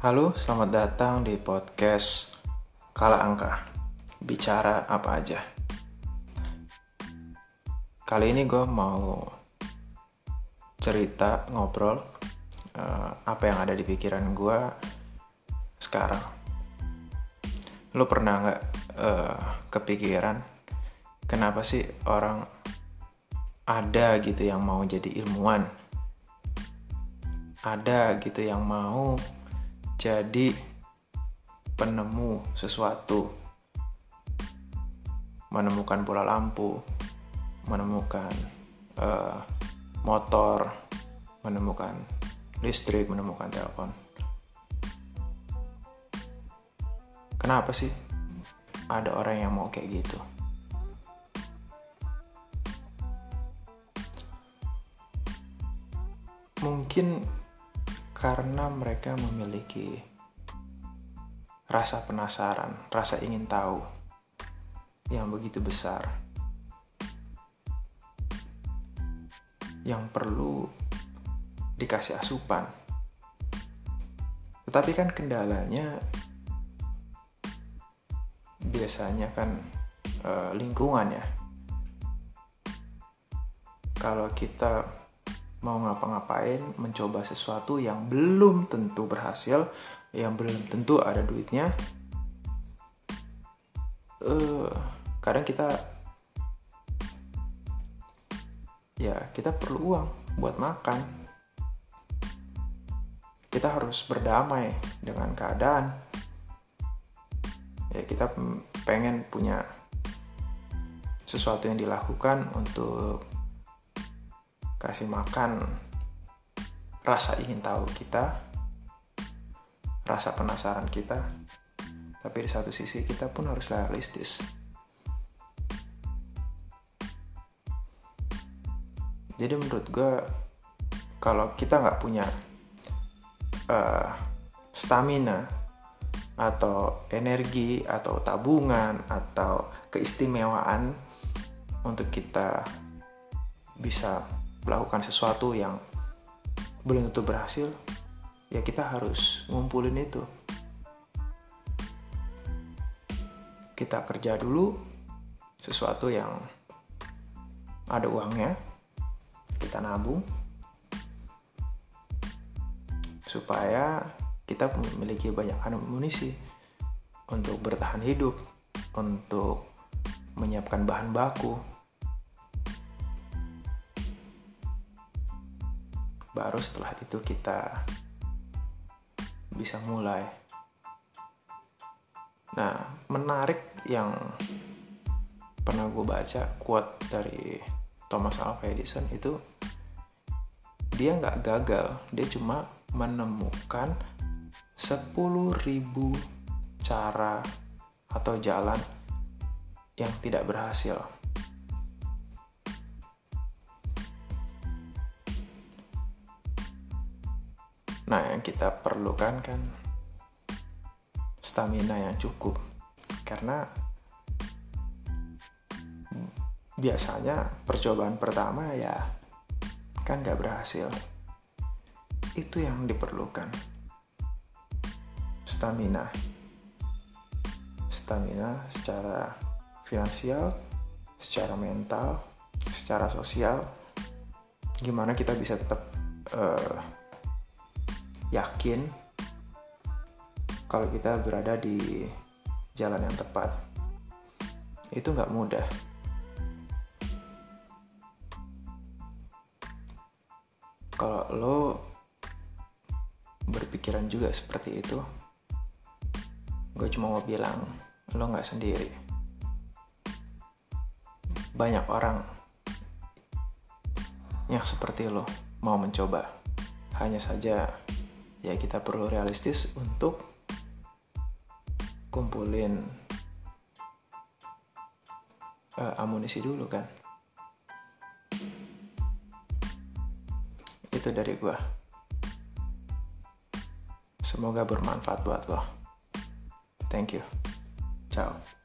Halo, selamat datang di podcast Kala Angka. Bicara apa aja? Kali ini gue mau cerita, ngobrol uh, Apa yang ada di pikiran gue sekarang. Lo pernah gak uh, kepikiran Kenapa sih orang ada gitu yang mau jadi ilmuwan? Ada gitu yang mau jadi penemu sesuatu. Menemukan bola lampu menemukan uh, motor menemukan listrik menemukan telepon. Kenapa sih ada orang yang mau kayak gitu? Mungkin karena mereka memiliki rasa penasaran, rasa ingin tahu yang begitu besar, yang perlu dikasih asupan. Tetapi kan kendalanya biasanya kan e, lingkungan ya. Kalau kita mau ngapa-ngapain, mencoba sesuatu yang belum tentu berhasil, yang belum tentu ada duitnya. Uh, kadang kita ya kita perlu uang buat makan. Kita harus berdamai dengan keadaan. Ya kita pengen punya sesuatu yang dilakukan untuk kasih makan rasa ingin tahu kita, rasa penasaran kita, tapi di satu sisi kita pun harus realistis. Jadi menurut gue kalau kita nggak punya uh, stamina atau energi atau tabungan atau keistimewaan untuk kita bisa melakukan sesuatu yang belum tentu berhasil, ya kita harus ngumpulin itu. Kita kerja dulu sesuatu yang ada uangnya, kita nabung supaya kita memiliki banyak amunisi untuk bertahan hidup, untuk menyiapkan bahan baku, baru setelah itu kita bisa mulai. Nah menarik yang pernah gue baca quote dari Thomas Alva Edison itu dia nggak gagal dia cuma menemukan 10.000 cara atau jalan yang tidak berhasil Nah, yang kita perlukan kan stamina yang cukup. Karena biasanya percobaan pertama ya kan gak berhasil. Itu yang diperlukan. Stamina. Stamina secara finansial, secara mental, secara sosial. Gimana kita bisa tetap uh, yakin kalau kita berada di jalan yang tepat. Itu nggak mudah. Kalau lo berpikiran juga seperti itu, gue cuma mau bilang lo nggak sendiri. Banyak orang yang seperti lo mau mencoba. Hanya saja ya kita perlu realistis untuk kumpulin uh, amunisi dulu kan. Itu dari gua. Semoga bermanfaat buat lo. Thank you. Ciao